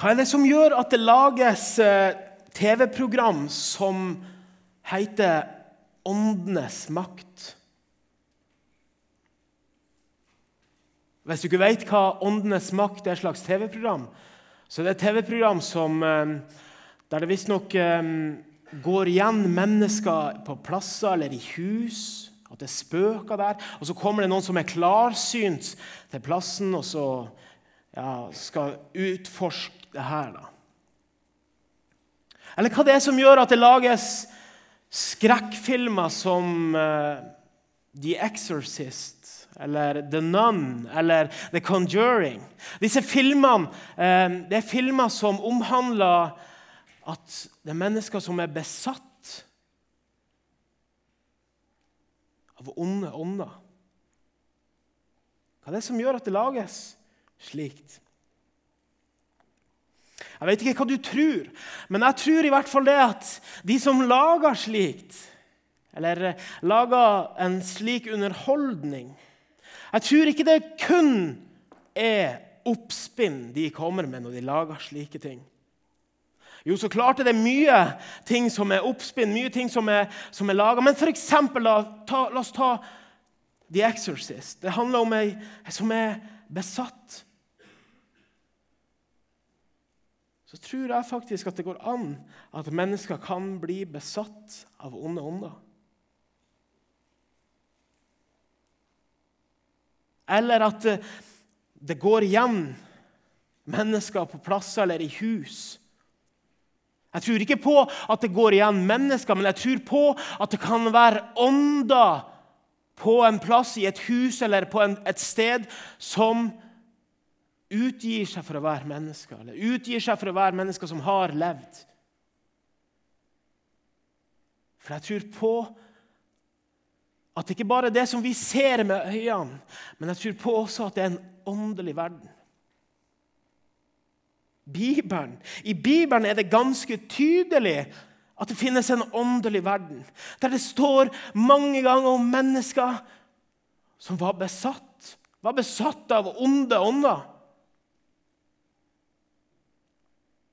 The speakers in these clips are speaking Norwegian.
Hva er det som gjør at det lages eh, TV-program som heter Åndenes makt? Hvis du ikke vet hva Åndenes makt er, slags TV-program, så det er et TV-program eh, der det visstnok eh, går igjen mennesker på plasser eller i hus. At det er spøker der. Og så kommer det noen som er klarsynt til plassen, og så ja, skal utforske det her. da. Eller hva det er som gjør at det lages skrekkfilmer som uh, The Exorcist eller The Nun eller The Conjuring. Disse filmene uh, det er filmer som omhandler at det er mennesker som er besatt av onde ånder. Hva er det som gjør at det lages slikt? Jeg vet ikke hva du tror, men jeg tror i hvert fall det at de som lager slikt, eller lager en slik underholdning Jeg tror ikke det kun er oppspinn de kommer med når de lager slike ting. Jo, så klart er det mye ting som er oppspinn, mye ting som er, som er laga. Men for eksempel, da, ta, la oss ta The Exorcist. Det handler om ei som er besatt. Så tror jeg faktisk at det går an at mennesker kan bli besatt av onde ånder. Eller at det går igjen mennesker på plasser eller i hus jeg tror ikke på at det går igjen mennesker, men jeg tror på at det kan være ånder på en plass, i et hus eller på en, et sted som utgir seg for å være mennesker, eller utgir seg for å være mennesker som har levd. For jeg tror på at det ikke bare er det som vi ser med øynene, men jeg tror på også at det er en åndelig verden. Bibelen. I Bibelen er det ganske tydelig at det finnes en åndelig verden, der det står mange ganger om mennesker som var besatt, var besatt av onde ånder.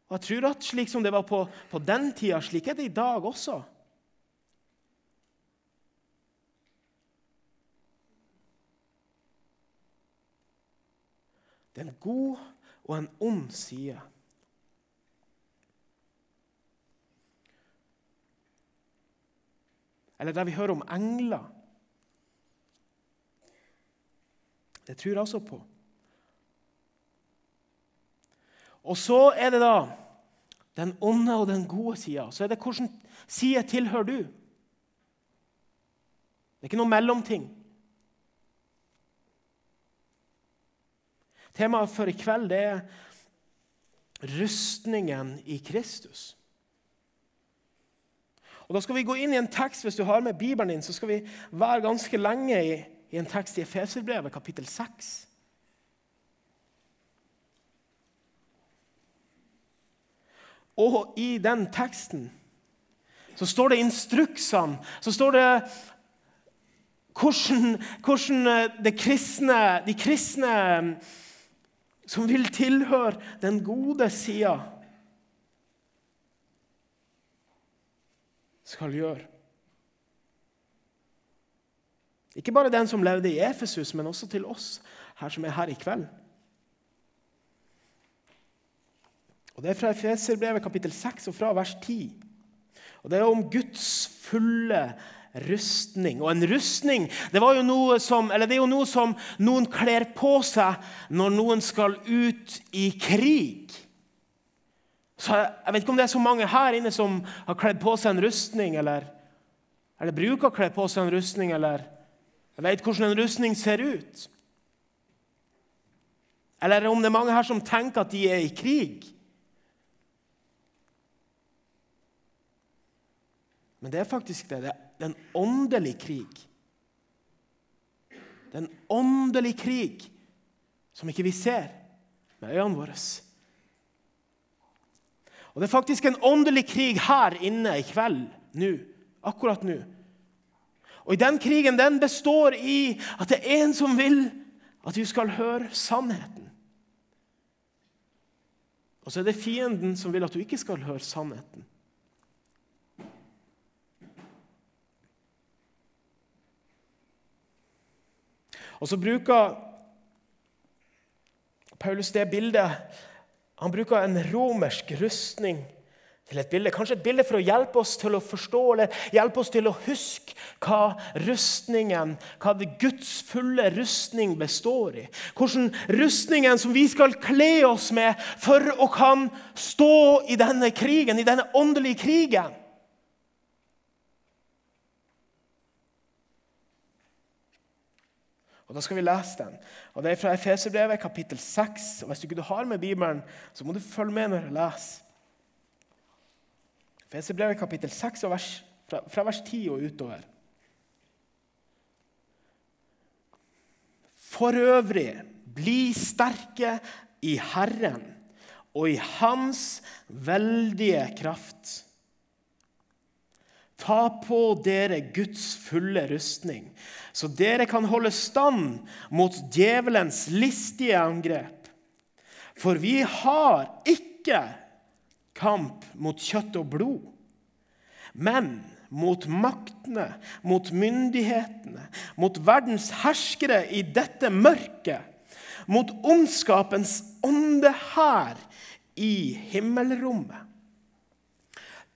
Og jeg tror at Slik som det var på, på den tida, slik er det i dag også. Det er en god og en ond side. Eller der vi hører om engler. Det tror jeg også på. Og så er det da den onde og den gode sida. Så er det hvilken side tilhører du? Det er ikke noe mellomting. Temaet for i kveld det er rustningen i Kristus. Og Da skal vi gå inn i en tekst hvis du har med Bibelen din, så skal vi være ganske lenge i, i en tekst i Efeserbrevet, kapittel 6. Og i den teksten så står det instruksene, så står det hvordan, hvordan kristne, de kristne som vil tilhøre den gode sida, skal gjøre. Ikke bare den som levde i Efesus, men også til oss her som er her i kveld. Og Det er fra Efeserbrevet kapittel 6 og fra vers 10. Og Det er om Guds fulle rustning. Og en rustning det, jo noe som, det er jo noe som noen kler på seg når noen skal ut i krig. Så Jeg vet ikke om det er så mange her inne som har kledd på seg en rustning, eller, eller bruker å kle på seg en rustning, eller jeg vet hvordan en rustning ser ut. Eller om det er mange her som tenker at de er i krig. Men det er faktisk det. Det er en åndelig krig. Det er en åndelig krig som ikke vi ser med øynene våre. Og Det er faktisk en åndelig krig her inne i kveld, nå, akkurat nå. Og i Den krigen den består i at det er en som vil at du skal høre sannheten. Og så er det fienden som vil at du ikke skal høre sannheten. Og så bruker Paulus det bildet Han bruker en romersk rustning til et bilde. Kanskje et bilde for å hjelpe oss til å forstå eller hjelpe oss til å huske hva rustningen, hva det Guds fulle rustning består i. Hvordan rustningen som vi skal kle oss med for å kan stå i denne krigen, i denne åndelige krigen. Og Da skal vi lese den. Og Det er fra Efeserbrevet, kapittel 6. Og Hvis du ikke har med Bibelen, så må du følge med når jeg leser. Efeserbrevet, kapittel 6, vers, fra, fra vers 10 og utover. For øvrig, bli sterke i Herren og i Hans veldige kraft. Ta på dere Guds fulle rustning, så dere kan holde stand mot djevelens listige angrep. For vi har ikke kamp mot kjøtt og blod, men mot maktene, mot myndighetene, mot verdens herskere i dette mørket, mot ondskapens ånde her i himmelrommet.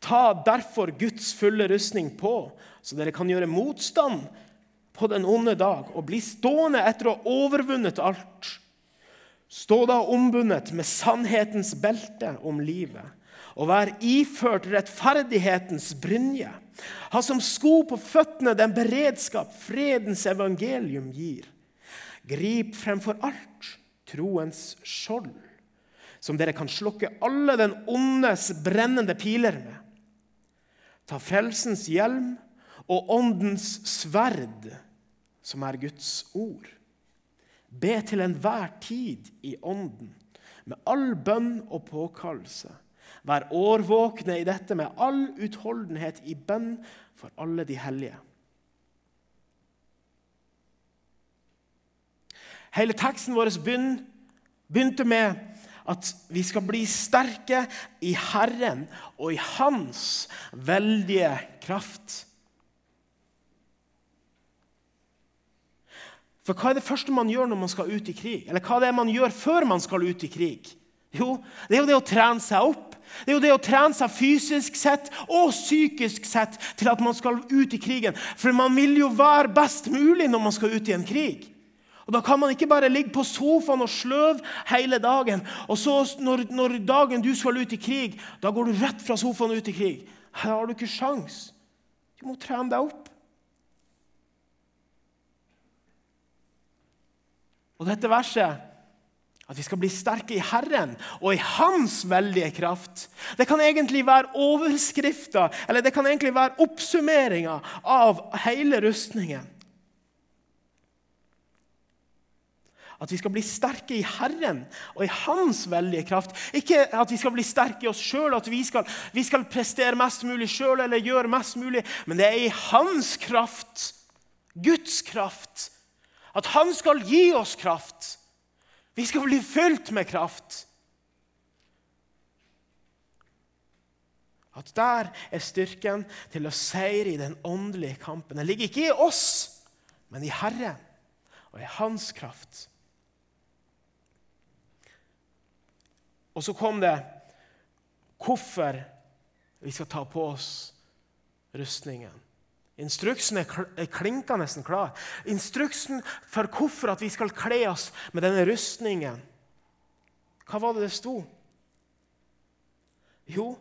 Ta derfor Guds fulle rustning på, så dere kan gjøre motstand på den onde dag og bli stående etter å ha overvunnet alt. Stå da ombundet med sannhetens belte om livet, og vær iført rettferdighetens brynje. Ha som sko på føttene den beredskap fredens evangelium gir. Grip fremfor alt troens skjold, som dere kan slukke alle den ondes brennende piler med. Ta frelsens hjelm og åndens sverd, som er Guds ord. Be til enhver tid i ånden, med all bønn og påkallelse. Vær årvåkne i dette med all utholdenhet i bønn for alle de hellige. Hele teksten vår begynte med at vi skal bli sterke i Herren og i Hans veldige kraft. For hva er det første man gjør når man skal ut i krig? Eller hva er det man gjør før man skal ut i krig? Jo, det er jo det å trene seg opp. Det er jo det å trene seg fysisk sett og psykisk sett til at man skal ut i krigen. For man vil jo være best mulig når man skal ut i en krig. Og Da kan man ikke bare ligge på sofaen og sløve hele dagen. Og så når, når, dagen du skal ut i krig, da går du rett fra sofaen ut i krig. Her har du ikke sjans. Du må trene deg opp. Og dette verset at vi skal bli sterke i Herren og i Hans veldige kraft. Det kan egentlig være overskrifta, eller det kan egentlig være oppsummeringa av hele rustningen. At vi skal bli sterke i Herren og i Hans veldige kraft. Ikke at vi skal bli sterke i oss sjøl, at vi skal, vi skal, prestere mest mulig sjøl eller gjøre mest mulig, men det er i Hans kraft, Guds kraft, at Han skal gi oss kraft. Vi skal bli fylt med kraft. At der er styrken til å seire i den åndelige kampen. Den ligger ikke i oss, men i Herren og i Hans kraft. Og så kom det hvorfor vi skal ta på oss rustningen. Instruksen er klinkende klar. Instruksen for hvorfor vi skal kle oss med denne rustningen. Hva var det det sto? Jo,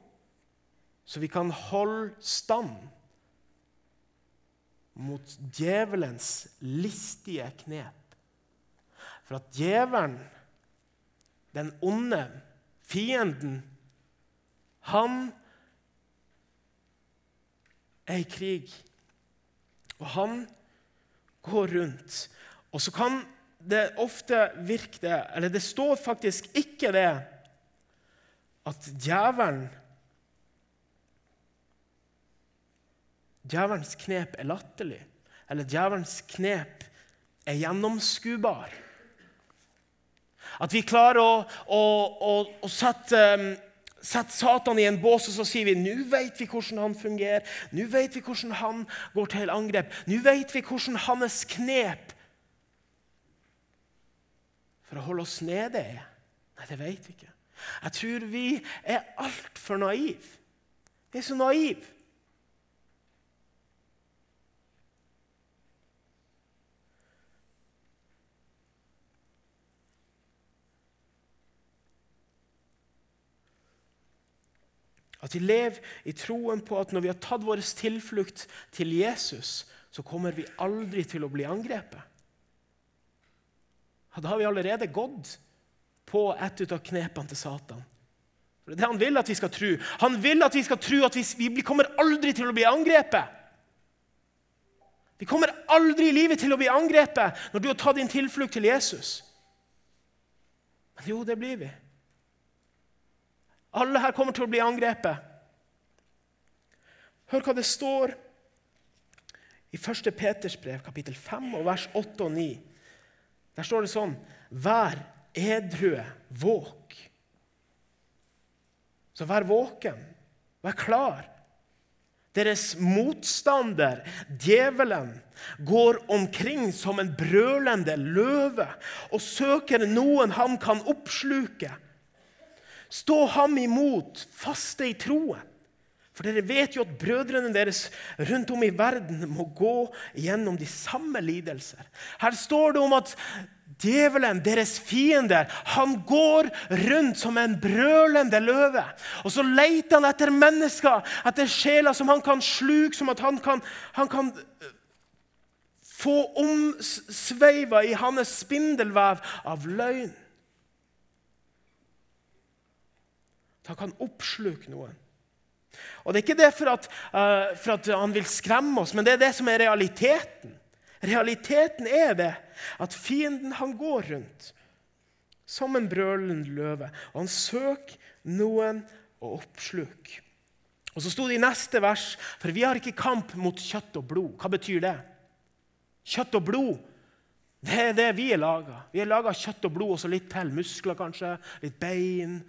så vi kan holde stand mot djevelens listige knep. For at djevelen, den onde, Fienden, han er i krig. Og han går rundt. Og så kan det ofte virke det Eller det står faktisk ikke det at djevelen Djevelens knep er latterlig, eller djevelens knep er gjennomskubar. At vi klarer å, å, å, å sette, um, sette, Satan i en bås, og så sier vi nå vet vi hvordan han fungerer. Nå vet vi hvordan han går til angrep. Nå vet vi hvordan hans knep for å holde oss nede er. Nei, det vet vi ikke. Jeg tror vi er altfor naive. Vi er så naive. At vi lever i troen på at når vi har tatt vår tilflukt til Jesus, så kommer vi aldri til å bli angrepet. Da har vi allerede gått på et av knepene til Satan. For Det er det han vil at vi skal tro. Han vil at vi skal tro at vi kommer aldri til å bli angrepet. Vi kommer aldri i livet til å bli angrepet når du har tatt din tilflukt til Jesus. Men jo, det blir vi. Alle her kommer til å bli angrepet. Hør hva det står i 1. Peters brev, kapittel 5, og vers 8 og 9. Der står det sånn Vær edrue, våk. Så vær våken, vær klar. Deres motstander, djevelen, går omkring som en brølende løve og søker noen han kan oppsluke. Stå ham imot, faste i troen. For dere vet jo at brødrene deres rundt om i verden må gå gjennom de samme lidelser. Her står det om at djevelen, deres fiender, han går rundt som en brølende løve. Og så leter han etter mennesker, etter sjeler som han kan sluke, som at han kan, han kan eh, få omsveiva i hans spindelvev av løgn. Han kan oppsluke noen. Og Det er ikke det for at, uh, for at, han vil skremme oss, men det er det som er realiteten. Realiteten er det at fienden han går rundt som en brølende løve, og han søker noen å oppsluke. Og Så sto det i neste vers, for vi har ikke kamp mot kjøtt og blod. Hva betyr det? Kjøtt og blod, det er det vi er laga. Vi er laga kjøtt og blod og så litt til. Muskler, kanskje. Litt bein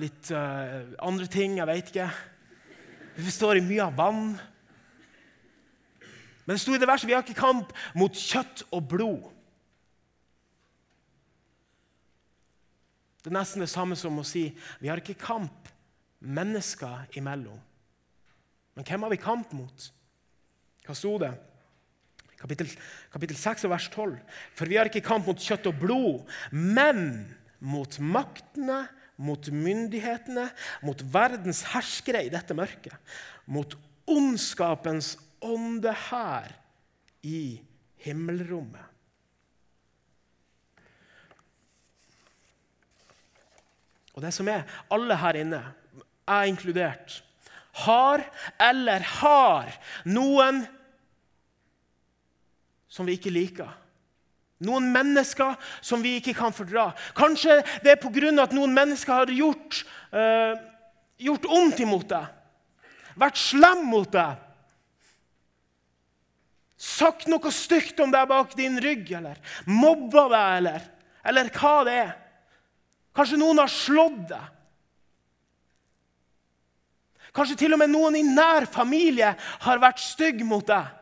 litt uh, andre ting. Jeg veit ikke. Vi består i mye av vann. Men det sto i det verset vi har ikke kamp mot kjøtt og blod. Det er nesten det samme som å si vi har ikke kamp mennesker imellom. Men hvem har vi kamp mot? Hva sto det? Kapittel, kapittel 6 vers 12. For vi har ikke kamp mot kjøtt og blod, men mot maktene, mot myndighetene, mot verdens herskere i dette mørket, mot ondskapens ånde her i himmelrommet. Og det som er, alle her inne, er inkludert, har eller har noen som vi ikke liker. Noen mennesker som vi ikke kan fordra. Kanskje det er pga. at noen mennesker har gjort, uh, gjort ondt imot deg. Vært slem mot deg. Sagt noe stygt om deg bak din rygg, eller mobba deg, eller, eller hva det er. Kanskje noen har slått deg. Kanskje til og med noen i nær familie har vært stygg mot deg.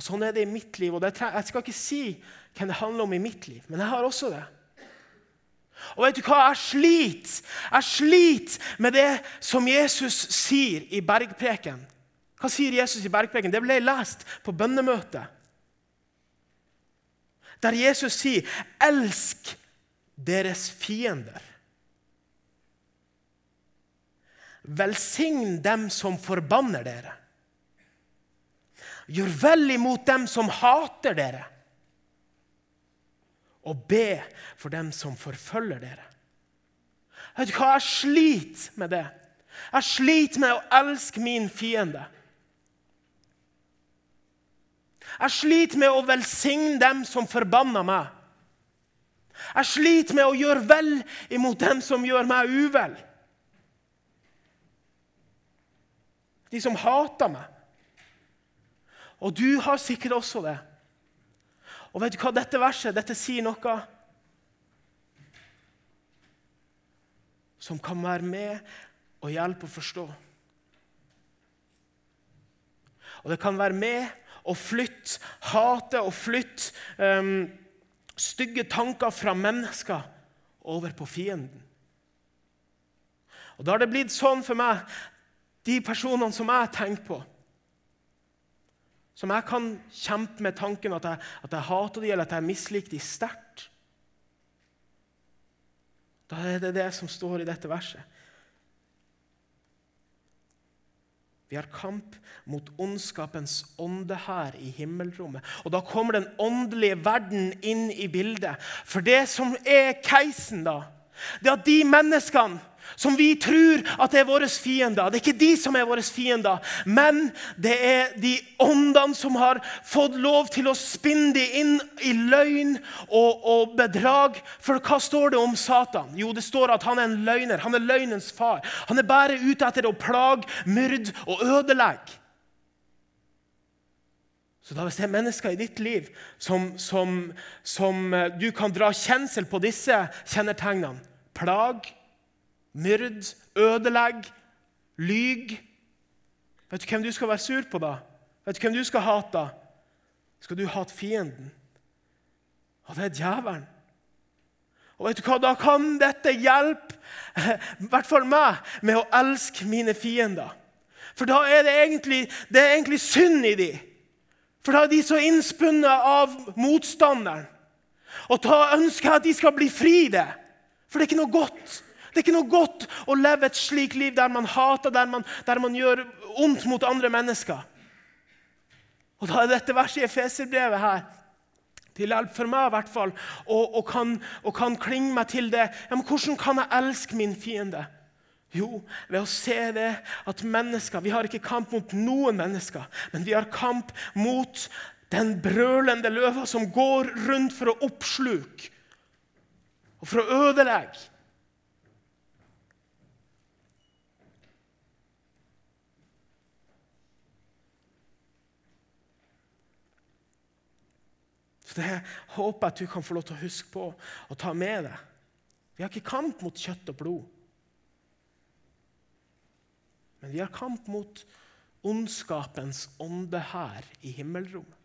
Og Sånn er det i mitt liv. og Jeg skal ikke si hvem det handler om i mitt liv, men jeg har også det. Og vet du hva? Jeg sliter. Jeg sliter med det som Jesus sier i bergpreken. Hva sier Jesus i bergpreken? Det ble lest på bønnemøtet. Der Jesus sier, 'Elsk deres fiender'. Velsign dem som forbanner dere. Gjør vel imot dem som hater dere, og be for dem som forfølger dere. Vet du hva? Jeg sliter med det. Jeg sliter med å elske min fiende. Jeg sliter med å velsigne dem som forbanner meg. Jeg sliter med å gjøre vel imot dem som gjør meg uvel. De som hater meg. Og du har sikkert også det. Og vet du hva dette verset dette sier noe som kan være med og hjelpe å forstå. Og det kan være med å flytte hatet og flytte um, stygge tanker fra mennesker over på fienden. Og Da har det blitt sånn for meg, de personene som jeg tenker på Som jeg kan kjempe med tanken at jeg, at jeg hater de, eller at jeg misliker de sterkt. Da er det det som står i dette verset. Vi har kamp mot ondskapens ånde her i himmelrommet. Og Da kommer den åndelige verden inn i bildet. For det som er keisen, da, det er at de menneskene som vi tror at er våre fiender. Det er ikke de som er våre fiender, men det er de åndene som har fått lov til å spinne dem inn i løgn og, og, bedrag. For hva står det om Satan? Jo, det står at han er en løgner. Han er løgnens far. Han er bare ute etter å plage, myrde og ødelegge. Så da Hvis det er mennesker i ditt liv som, som, som eh, du kan dra kjensel på disse kjennetegnene Plag, myrd, ødelegg, lyg. Vet du hvem du skal være sur på da? Vet du hvem du skal hate da? Skal du hate fienden? Og det er djevelen. Og vet du hva? Da kan dette hjelpe i hvert fall meg med å elske mine fiender. For da er det egentlig, det er egentlig synd i dem. For da er de så innspunnet av motstanderen. Og da ønsker jeg at de skal bli fri det. For det er ikke noe godt det er ikke noe godt å leve et slikt liv der man hater, der man, der man gjør ondt mot andre mennesker. Og Da er dette verset i Efeserbrevet her til hjelp for meg i hvert fall, og, og, kan, og kan klinge meg til det. Ja, men Hvordan kan jeg elske min fiende? Jo, ved å se det at mennesker Vi har ikke kamp mot noen mennesker, men vi har kamp mot den brølende løva som går rundt for å oppsluke og for å ødelegge. Så Det håper jeg at du kan få lov til å huske på og ta med deg. Vi har ikke kamp mot kjøtt og blod. Men vi har kamp mot ondskapens ånde her i himmelrommet.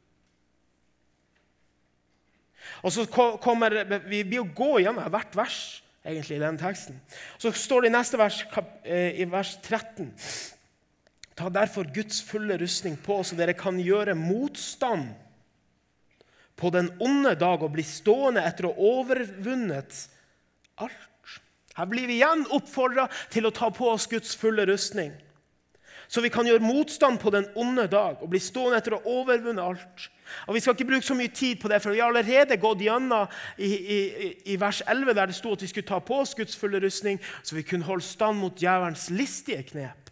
Og så kommer, Vi blir å gå gjennom hvert vers egentlig i denne teksten. Så står det i neste vers, eh, i vers 13 Ta derfor Guds fulle rustning på, så dere kan gjøre motstand på den onde dag og bli stående etter å ha overvunnet alt. Her blir vi igjen oppfordra til å ta på oss Guds fulle rustning. Så vi kan gjøre motstand på den onde dag og bli stående etter å ha overvunnet alt. Og Vi skal ikke bruke så mye tid på det, for vi har allerede gått gjennom i, i, i, vers 11, der det sto at vi skulle ta på oss Guds fulle rustning, så vi kunne holde stand mot djevelens listige knep.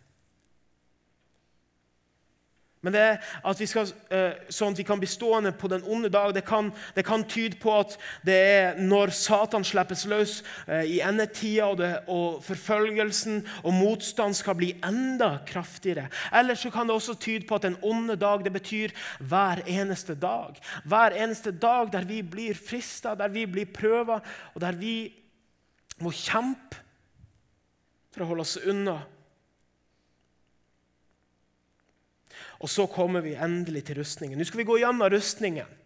Men det at vi skal, eh, sånn at vi kan bli stående på den onde dag, det kan, det kan tyde på at det er når Satan slippes løs eh, i endetida, og, og forfølgelsen og motstand skal bli enda kraftigere. Eller så kan det også tyde på at den onde dag det betyr hver eneste dag. Hver eneste dag der vi blir frista, der vi blir prøva, og der vi må kjempe for å holde oss unna Og så kommer vi endelig til rustningen. Nå skal vi gå gjennom rustningen.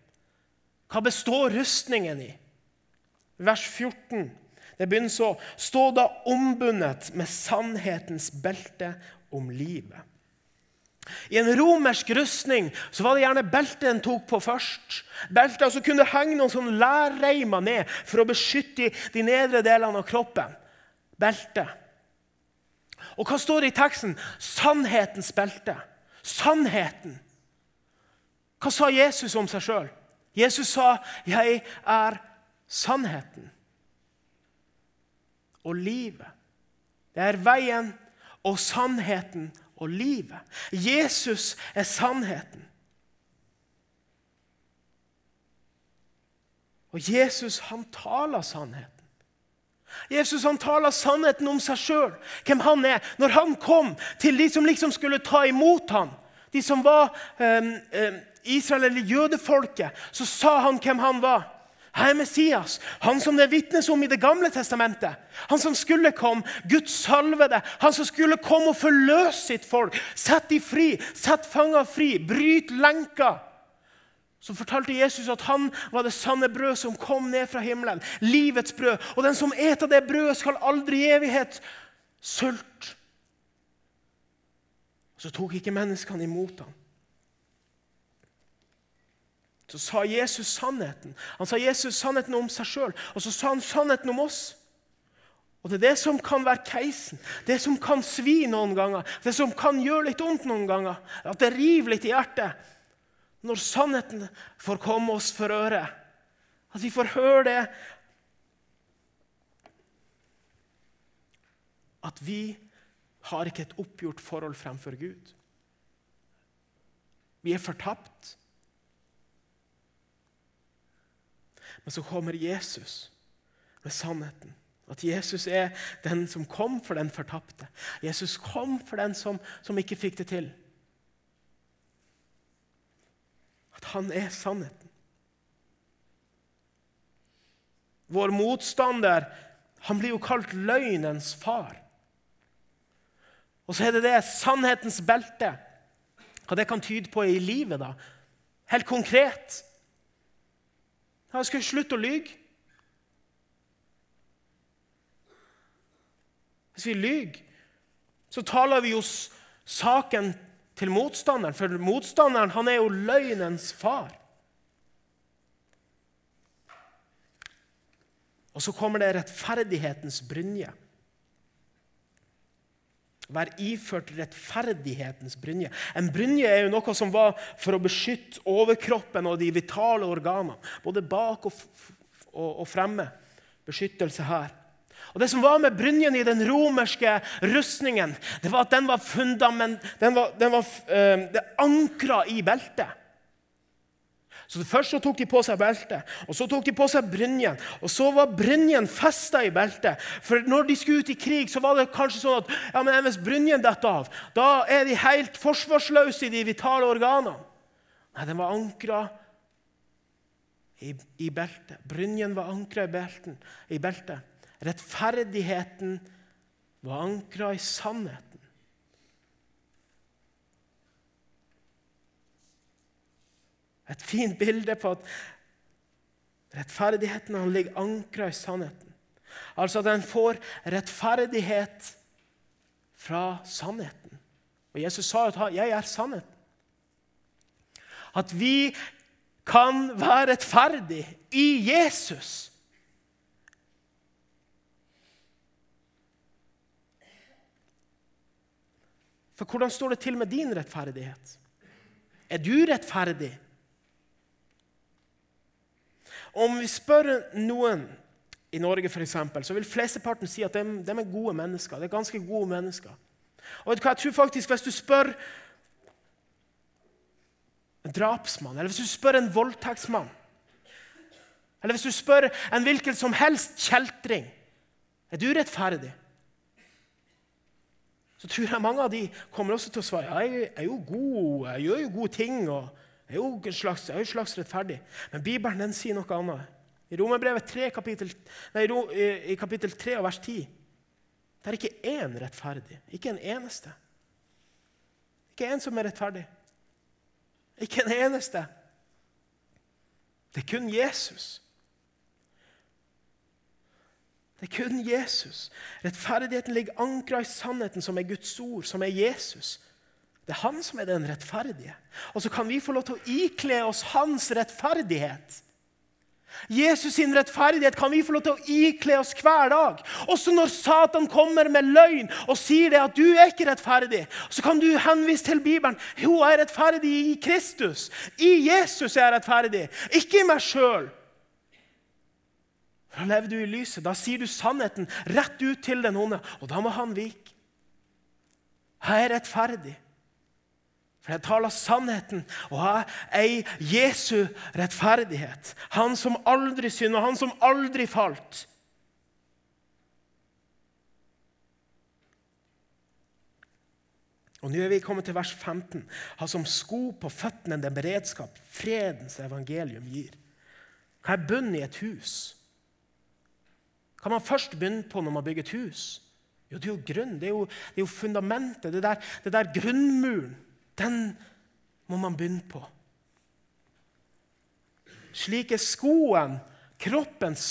Hva består rustningen i? Vers 14. Det begynner så Stå da ombundet med sannhetens belte om livet. I en romersk rustning så var det gjerne beltet en tok på først. Beltet, og Så kunne henge noen sånn lærreimer ned for å beskytte de nedre delene av kroppen. Beltet. Og hva står det i teksten? Sannhetens belte sannheten. Hva sa Jesus om seg sjøl? Jesus sa, 'Jeg er sannheten og livet'. Det er veien og sannheten og livet. Jesus er sannheten. Og Jesus, han taler sannheten. Jesus han taler sannheten om seg sjøl, hvem han er. Når han kom til de som liksom skulle ta imot ham, de som var um, um, Israel eller jødefolket, så sa han hvem han var. Jeg er Messias, han som det vitnes om i Det gamle testamentet. Han som skulle komme, Guds salvede. Han som skulle komme og forløse sitt folk. Sett de fri, sett fanger fri, bryt lenker. Så fortalte Jesus at han var det sanne brød som kom ned fra himmelen. Livets brød. Og den som eter det brødet, skal aldri i evighet sulte. Så tok ikke menneskene imot ham så sa Jesus sannheten. Han sa Jesus sannheten om seg sjøl, og så sa han sannheten om oss. Og Det er det som kan være keisen, det som kan svi noen ganger, det som kan gjøre litt vondt noen ganger. At det river litt i hjertet. Når sannheten får komme oss for øre. At vi får høre det. At vi har ikke et oppgjort forhold fremfor Gud. Vi er fortapt. Men så kommer Jesus med sannheten. At Jesus er den som kom for den fortapte. Jesus kom for den som, som ikke fikk det til. At han er sannheten. Vår motstander han blir jo kalt løgnens far. Og så er det det sannhetens belte. Hva det kan tyde på i livet, da. Helt konkret. Han skal slutte å lyge. Hvis vi lyver, så taler vi jo saken til motstanderen, for motstanderen han er jo løgnens far. Og så kommer det rettferdighetens brynje. Vær iført rettferdighetens brynje. En brynje er jo noe som var for å beskytte overkroppen og de vitale organene. Både bak og, og, og fremme. Beskyttelse her. Og Det som var med brynjen i den romerske rustningen, det var at den var fundament, den var, den var øh, det ankra i beltet. Så Først så tok de på seg beltet, og så tok de på seg brynjen. Og så var brynjen festa i beltet. For når de skulle ut i krig, så var det kanskje sånn at ja, men hvis brynjen detter av, da er de helt forsvarsløse i de vitale organene. Nei, den var ankra i, i, beltet. Brynjen var ankra i, i beltet. Rettferdigheten var ankra i sannheten. Et fint bilde på at rettferdigheten ligger ankra i sannheten. Altså at en får rettferdighet fra sannheten. Og Jesus sa at 'jeg er sannheten'. At vi kan være rettferdige i Jesus. For hvordan står det til med din rettferdighet? Er du rettferdig? Om vi spør noen i Norge, for eksempel, så vil flesteparten si at de, de, er gode mennesker. De er ganske gode mennesker. Og vet du hva, jeg tror faktisk Hvis du spør en drapsmann, eller hvis du spør en voldtektsmann, eller hvis du spør en hvilken som helst kjeltring Er du rettferdig? Så tror jeg mange av de kommer også til å svare jeg er jo god, jeg gjør jo gode ting. og er jo slags, er jo slags rettferdig. Men Bibelen den sier noe annet. I Romerbrevet 3, kapittel, nei, i kapittel 3 vers 10 det er ikke én rettferdig. Ikke en eneste. Ikke en som er rettferdig. Ikke en eneste. Det er kun Jesus. Det er kun Jesus. Rettferdigheten ligger ankra i sannheten, som er Guds ord, som er Jesus. Det er han som er den rettferdige. Og så kan vi få lov til å ikle oss hans rettferdighet. Jesus sin rettferdighet kan vi få lov til å ikle oss hver dag. Også når Satan kommer med løgn og sier det at du er ikke rettferdig, så kan du henvise til Bibelen. Jo, jeg er rettferdig i Kristus. I Jesus er jeg rettferdig, ikke i meg sjøl. Da lever du i lyset. Da sier du sannheten rett ut til den onde, og da må han vike. Jeg er rettferdig. For jeg taler sannheten og jeg er Jesu rettferdighet. Han som aldri synder, han som aldri falt. Og nå er vi kommet til vers 15. Ha som sko på føttene den beredskap fredens evangelium gir. Hva er bunnen i et hus? Hva man først begynne på når man bygger et hus? Jo, det er jo grunn. Det er jo, det er jo fundamentet. Det der, det der grunnmuren. Den må man begynne på. Slik er skoen kroppens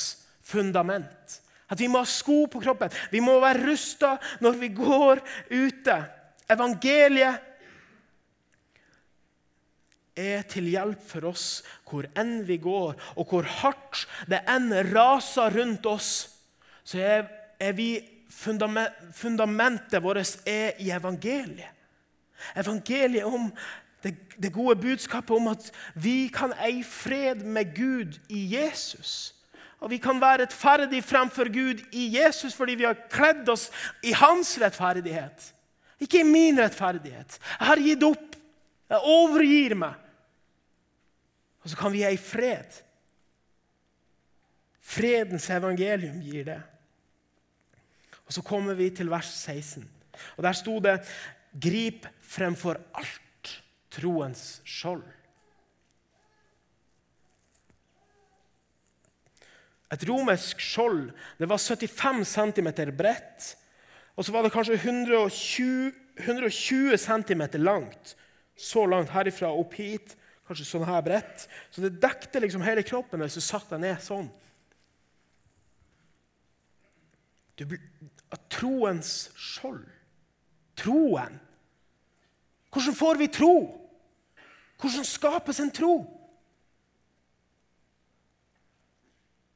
fundament. At vi må ha sko på kroppen. Vi må være rusta når vi går ute. Evangeliet er til hjelp for oss hvor enn vi går, og hvor hardt det enn raser rundt oss. Så er, er vi fundament, fundamentet vårt er i evangeliet. Evangeliet om det, det, gode budskapet om at vi kan eie fred med Gud i Jesus. Og vi kan være rettferdige fremfor Gud i Jesus fordi vi har kledd oss i hans rettferdighet. Ikke i min rettferdighet. Jeg har gitt opp. Jeg overgir meg. Og så kan vi eie fred. Fredens evangelium gir det. Og Så kommer vi til vers 16. Og Der sto det 'Grip fremfor alt troens skjold'. Et romersk skjold det var 75 cm bredt. Og så var det kanskje 120, 120 cm langt. Så langt herifra opp hit. Kanskje sånn her bredt. Så det dekte liksom hele kroppen hvis du satte deg ned sånn. Du, troens skjold. Troen. Hvordan får vi tro? Hvordan skapes en tro?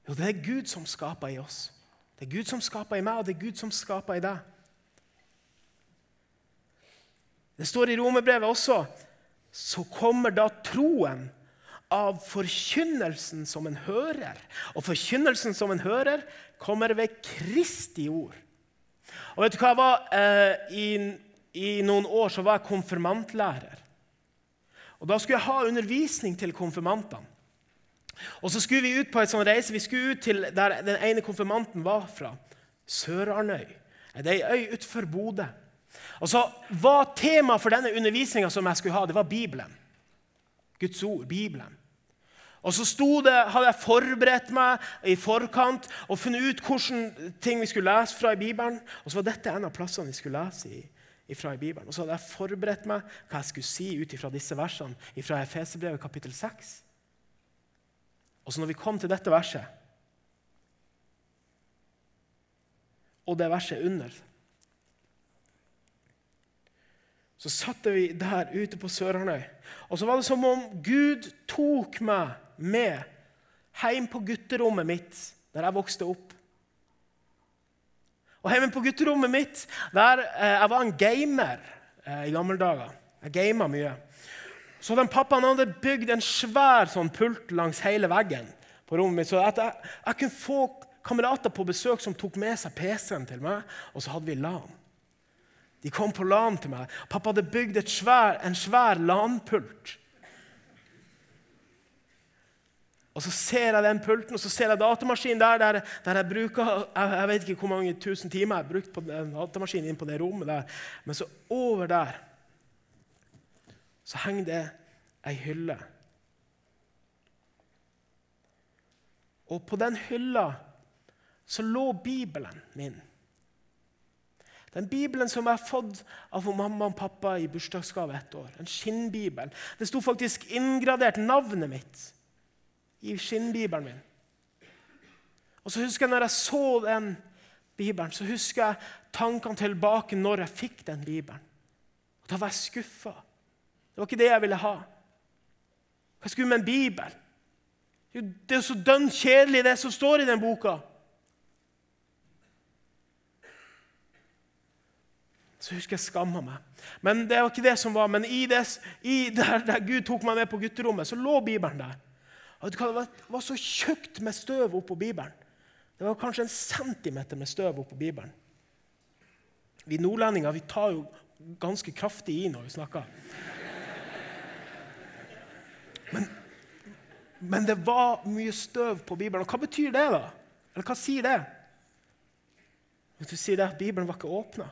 Jo, det er Gud som skaper i oss. Det er Gud som skaper i meg, og det er Gud som skaper i deg. Det står i romerbrevet også så kommer da troen av forkynnelsen som en hører. Og forkynnelsen som en hører, kommer ved Kristi ord. Og vet du hva jeg var? Eh, i, I noen år så var jeg konfirmantlærer. Og Da skulle jeg ha undervisning til konfirmantene. Og Så skulle vi ut på en sånn reise. Vi skulle ut til der den ene konfirmanten var fra. Sør-Arnøy. Det er ei øy utenfor Bodø. Og så var Temaet for denne undervisninga som jeg skulle ha, det var Bibelen. Guds ord, Bibelen. Og så det, hadde jeg forberedt meg i forkant og funnet ut hvilke ting vi skulle lese fra i Bibelen. Og så var dette en av plassene vi skulle lese i, fra i Bibelen. Og så hadde jeg forberedt meg hva jeg skulle si ut fra disse versene fra Efesebrevet kapittel 6. Og så når vi kom til dette verset, og det verset under Så satt vi der ute på Sør-Arnøy, og så var det som om Gud tok meg med hjem på gutterommet mitt der jeg vokste opp. Og Hjemme på gutterommet mitt der eh, Jeg var en gamer eh, i gamle dager. Jeg gama mye. Så den pappaen hadde bygd en svær sånn pult langs hele veggen på rommet mitt, så at jeg, jeg kunne få kamerater på besøk som tok med seg PC-en til meg, og så hadde vi LAN. De kom på LAN til meg. Pappa hadde bygd svær, en svær LAN-pult Og så ser jeg den pulten og så ser jeg datamaskinen der, der, der jeg bruker jeg, jeg, vet ikke hvor mange tusen timer jeg har brukt på den datamaskinen inn på det rommet der. Men så over der så henger det ei hylle. Og på den hylla så lå Bibelen min. Den Bibelen som jeg har fått av mamma og pappa i bursdagsgave ett år. En skinnbibel. Det sto faktisk inngradert navnet mitt i skinnbibelen min. Og så husker jeg når jeg så den bibelen, så husker jeg tankene tilbake når jeg fikk den bibelen. Og Da var jeg skuffa. Det var ikke det jeg ville ha. Hva skulle med en bibel? Det er så dønn kjedelig, det som står i den boka. Så husker jeg skamma meg. Men det var ikke det som var. Men i, det, i der, der Gud tok meg med på gutterommet, så lå Bibelen der. Det var så tjukt med støv oppå Bibelen. Det var kanskje en centimeter med støv oppå Bibelen. Vi nordlendinger vi tar jo ganske kraftig i når vi snakker. Men, men, det var mye støv på Bibelen. Og hva betyr det, da? Eller hva sier det? Du sier det at Bibelen var ikke åpna.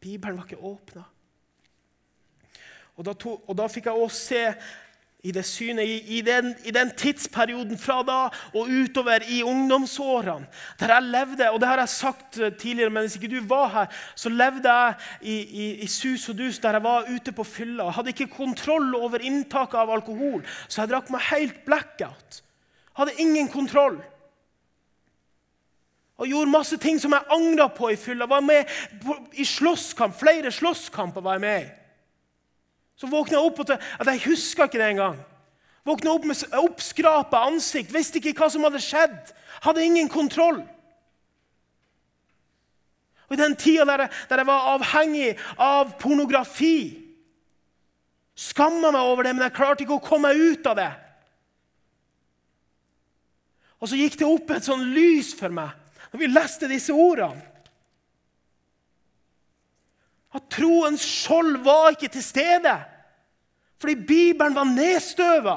Bibelen var ikke åpna. Og, og, da fikk jeg også se i det synet, i, i, den, i, den, tidsperioden fra da og utover i ungdomsårene, der jeg levde Og det har jeg sagt tidligere, men hvis ikke du var her, så levde jeg i, i sus og dus der jeg var ute på fylla. Jeg hadde ikke kontroll over inntaket av alkohol, så jeg drakk meg helt blackout. Hadde ingen kontroll. Og gjorde masse ting som jeg angra på i fylla. Var med i slåsskamp. Flere slåsskamper var jeg med i. Så våkna jeg opp og at jeg huska ikke det engang. Våkna opp med oppskrapa ansikt, visste ikke hva som hadde skjedd. Hadde ingen kontroll. Og I den tida der, der jeg var avhengig av pornografi, skamma meg over det, men jeg klarte ikke å komme meg ut av det. Og så gikk det opp et sånn lys for meg når vi leste disse ordene. At troens skjold var ikke til stede. Fordi Bibelen var nedstøva.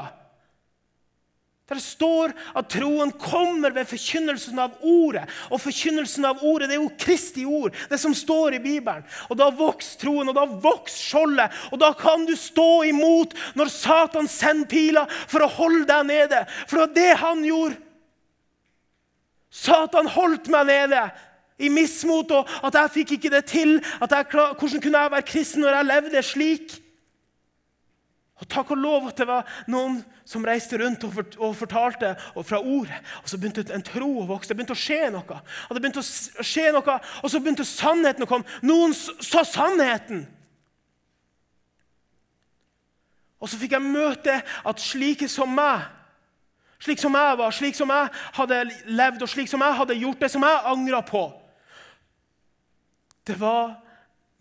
Der står at troen kommer ved forkynnelsen av ordet. Og forkynnelsen av ordet det er jo Kristi ord, det som står i Bibelen. Og Da vokser troen, og da vokser skjoldet. Og da kan du stå imot når Satan sender piler for å holde deg nede. For det var det han gjorde. Satan holdt meg nede i mismot, og at jeg fikk ikke det til. Jeg, hvordan kunne jeg være kristen når jeg levde slik? Og Takk og lov at det var noen som reiste rundt og, fortalte og fra ordet. Og Så begynte en tro å vokse. Det begynte å skje noe. Og det begynte å skje noe, og så begynte sannheten å komme. Noen sa sannheten. Og så fikk jeg møte at slike som meg, slik som jeg var, slik som jeg hadde levd, og slik som jeg hadde gjort det som jeg angra på det var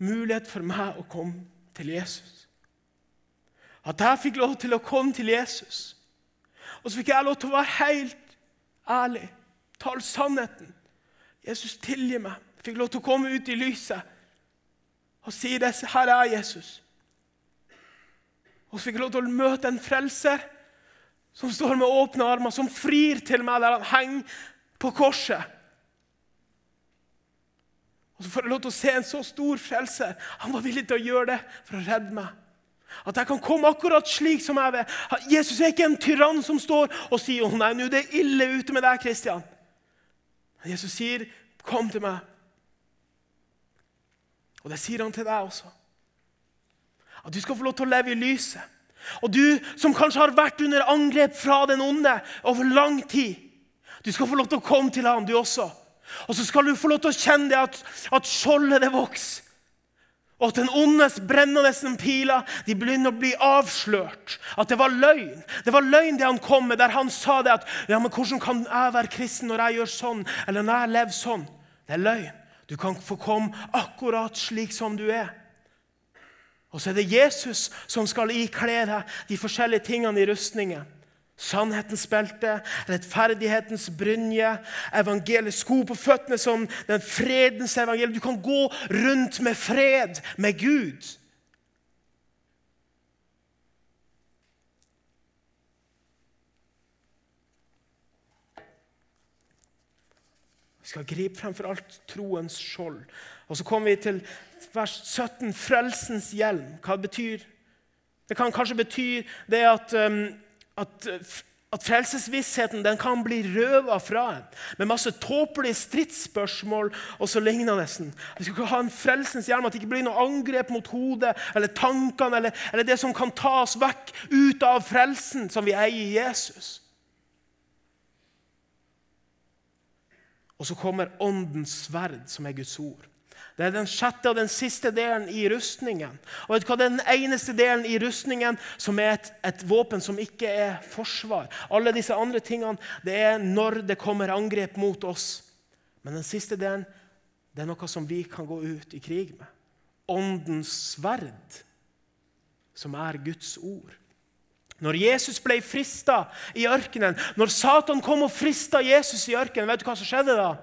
mulighet for meg å komme til Jesus. At jeg fikk lov til å komme til Jesus. Og så fikk jeg lov til å være helt ærlig, tale sannheten. Jesus, tilgi meg. Jeg fikk lov til å komme ut i lyset og si det. Her er Jesus. Og så fikk jeg lov til å møte en frelser som står med åpne armer, som frir til meg der han henger på korset. Og så får jeg lov til å se en så stor frelser. Han var villig til å gjøre det for å redde meg. At jeg kan komme akkurat slik som jeg vil. Jesus er ikke en tyrann som står og sier 'Å nei, nå er det ille ute med deg, Kristian. Jesus sier, 'Kom til meg'. Og det sier han til deg også. At du skal få lov til å leve i lyset. Og du som kanskje har vært under angrep fra den onde over lang tid, du skal få lov til å komme til ham, du også. Og så skal du få lov til å kjenne det at, at skjoldet det vokser. Og at den ondes brennende piler de begynner å bli avslørt. At det var løgn. Det var løgn det han kom med, der han sa det at ja, men 'Hvordan kan jeg være kristen når jeg gjør sånn, eller når jeg lever sånn?' Det er løgn. Du kan få komme akkurat slik som du er. Og så er det Jesus som skal ikle deg de forskjellige tingene i rustningen. Sannhetens belte, rettferdighetens brynje, evangeliets sko på føttene som den fredens evangelium. Du kan gå rundt med fred med Gud. Vi skal gripe frem for alt troens skjold. Og Så kommer vi til vers 17, frelsens hjelm. Hva det betyr det? kan kanskje bety det at um, at, at frelsesvissheten den kan bli røva fra en med masse tåpelige stridsspørsmål og så lignende. Vi skal ikke ha en frelsens hjelm, at det ikke blir noe angrep mot hodet eller tankene eller, eller det som kan ta oss vekk ut av frelsen som vi eier i Jesus. Og så kommer åndens sverd, som er Guds ord. Det er den sjette og den siste delen i rustningen. Og vet du hva? Den eneste delen i rustningen som er et, et, våpen som ikke er forsvar. Alle disse andre tingene det er når det kommer angrep mot oss. Men den siste delen det er noe som vi kan gå ut i krig med. Åndens sverd, som er Guds ord. Når Jesus ble frista i ørkenen, når Satan kom og frista Jesus i ørkenen, vet du hva som skjedde da?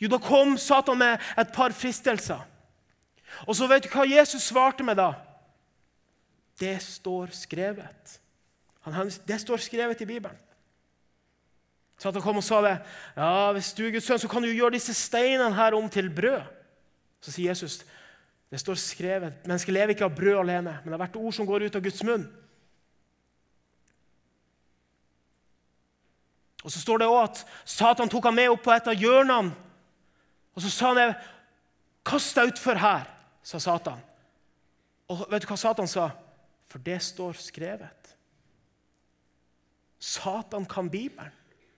Jo, da kom Satan med et par fristelser. Og så vet du hva Jesus svarte med da? Det står skrevet. det står skrevet i Bibelen. Satan kom og sa det. Ja, Hvis du er Guds sønn, så kan du gjøre disse steinene her om til brød. Så sier Jesus, Det står skrevet mennesker lever ikke av brød alene, men av hvert ord som går ut av Guds munn. Og Så står det også at Satan tok ham med opp på et av hjørnene. Og så sa han Kast deg utfor her, sa Satan. Og vet du hva Satan sa? For det står skrevet. Satan kan Bibelen.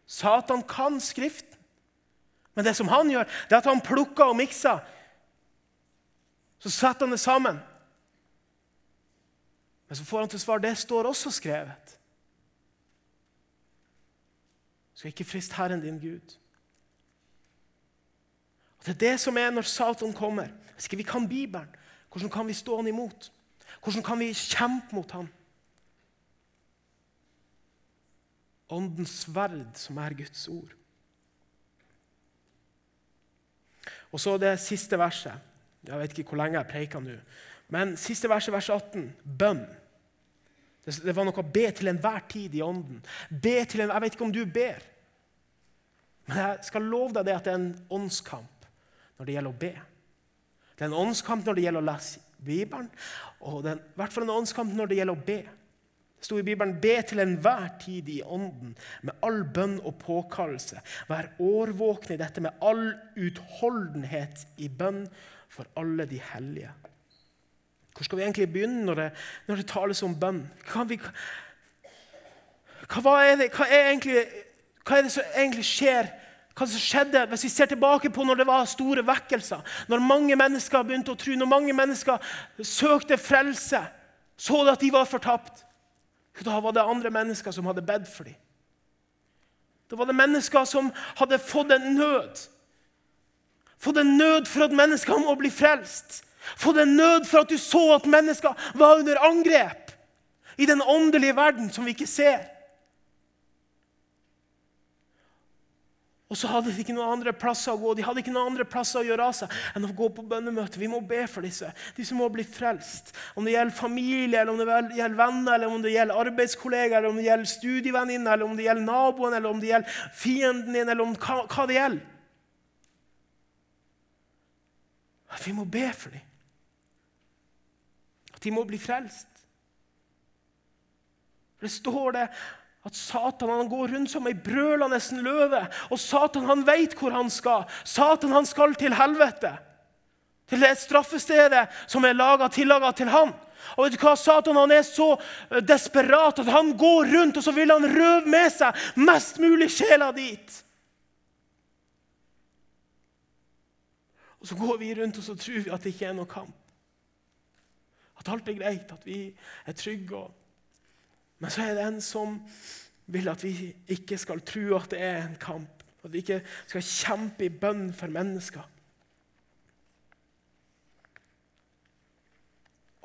Satan kan Skriften. Men det som han gjør, det er at han plukker og mikser. Så setter han det sammen. Men så får han til svar det står også skrevet. Skal ikke friste Herren din Gud. Og Det er det som er når Satan kommer. Hvis ikke vi kan Bibelen, hvordan kan vi stå han imot? Hvordan kan vi kjempe mot han? Åndens sverd, som er Guds ord. Og så det siste verset. Jeg vet ikke hvor lenge jeg preika nå. Men siste verset, vers 18. Bønn. Det var noe å be til enhver tid i ånden. Be til en, Jeg vet ikke om du ber, men jeg skal love deg det at det er en åndskamp når det gjelder å be. Det er en åndskamp når det gjelder å lese Bibelen, og det er i hvert fall en åndskamp når det gjelder å be. Det sto i Bibelen 'be til enhver tid i ånden', med all bønn og påkallelse. Vær årvåkne i dette med all utholdenhet i bønn for alle de hellige. Hvor skal vi egentlig begynne når det, når det tales om bønn? Vi, hva, er det, hva, er egentlig, hva, er det, som egentlig skjer? Hva som skjedde hvis vi ser tilbake på når det var store vekkelser? Når mange mennesker begynte å tro, når mange mennesker søkte frelse, så de at de var fortapt. Da var det andre mennesker som hadde bedt for dem. Da var det mennesker som hadde fått en nød. Fått en nød for at mennesker må bli frelst. Fått en nød for at du så at mennesker var under angrep i den åndelige verden som vi ikke ser. Og så hadde de ikke noen andre plasser å gå. De hadde ikke noen andre plasser å gjøre av seg enn å gå på bønnemøte. Vi må be for disse. De som må bli frelst. Om det gjelder familie, eller om det gjelder venner, eller om det gjelder arbeidskollegaer, eller om det gjelder studievenninner, eller om det gjelder naboen, eller om det gjelder fienden din, eller om hva, hva det gjelder. At vi må be for dem. At de må bli frelst. Det står det at Satan han går rundt som ei brølende løve. Og Satan han vet hvor han skal. Satan han skal til helvete. Til det straffestedet som er laget, tillaga til han. Og vet du hva? Satan han er så eh, desperat at han går rundt og så vil han røve med seg mest mulig sjela dit. Og Så går vi rundt og så tror vi at det ikke er noe kamp. At alt er greit, at vi er trygge. og men så er det en som vil at vi ikke skal tro at det er en kamp. At vi ikke skal kjempe i bønn for mennesker.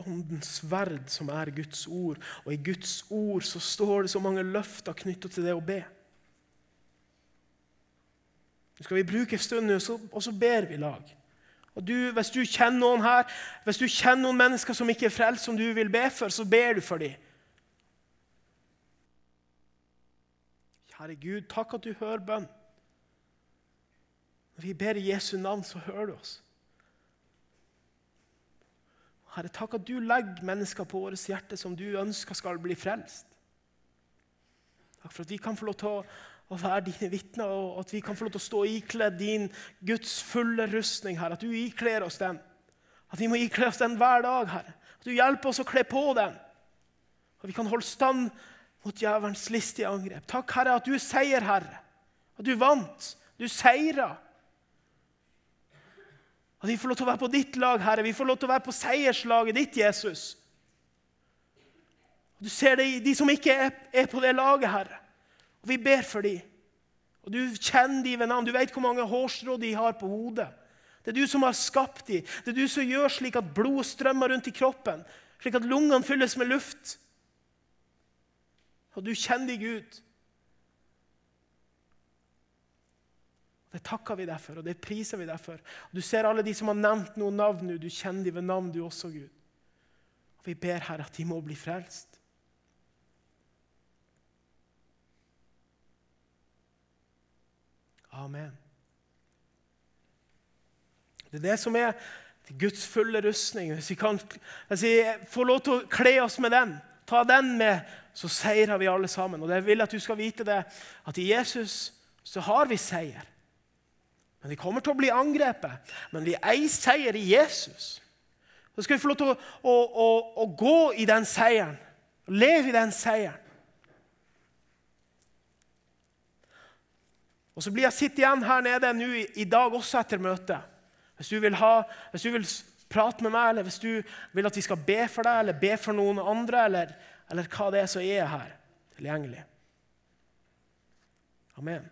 Åndens sverd, som er Guds ord. Og i Guds ord så står det så mange løfter knyttet til det å be. Nå skal vi bruke en stund, og så ber vi lag. Og du, Hvis du kjenner noen her, hvis du kjenner noen mennesker som ikke er frelst, som du vil be for, så ber du for dem. Herre Gud, takk at du hører bønn. Når vi ber i Jesu navn, så hører du oss. Herre, takk at du legger mennesker på vårt hjerte som du ønsker skal bli frelst. Takk for at vi kan få lov til å være dine vitner, og at vi kan få lov til å stå ikledd din Guds fulle rustning. Herre. At du ikler oss den. At vi må ikle oss den hver dag. Herre. At du hjelper oss å kle på den. At vi kan holde stand mot djevelens listige angrep. Takk, Herre, at du er seierherre. At du vant. Du seira. At vi får lov til å være på ditt lag, Herre. Vi får lov til å være på seierslaget ditt, Jesus. Du ser det i de som ikke er på det laget, Herre. Og vi ber for dem. Og Du kjenner dem ved navn. Du vet hvor mange hårstrå de har på hodet. Det er du som har skapt dem. Det er du som gjør slik at blodet strømmer rundt i kroppen, slik at lungene fylles med luft. Og du kjenner deg Gud. Det takker vi deg for, og det priser vi deg for. Du ser alle de som har nevnt noen navn nå. Du kjenner dem ved navn, du også, Gud. Og Vi ber her at de må bli frelst. Amen. Det er det som er Guds fulle rustning. Hvis vi kan hvis vi får lov til å kle oss med den, ta den med, så seirer vi alle sammen. Og jeg vil at du skal vite det, at i Jesus så har vi seier. Men Vi kommer til å bli angrepet, men vi eier seier i Jesus. Så skal vi få lov til å, å, å, å gå i den seieren, leve i den seieren. Og Så blir jeg sittende igjen her nede nå i, i dag også etter møtet. Hvis du, vil ha, hvis du vil prate med meg, eller hvis du vil at vi skal be for deg eller be for noen andre, eller, eller hva det er, som er her tilgjengelig. Amen.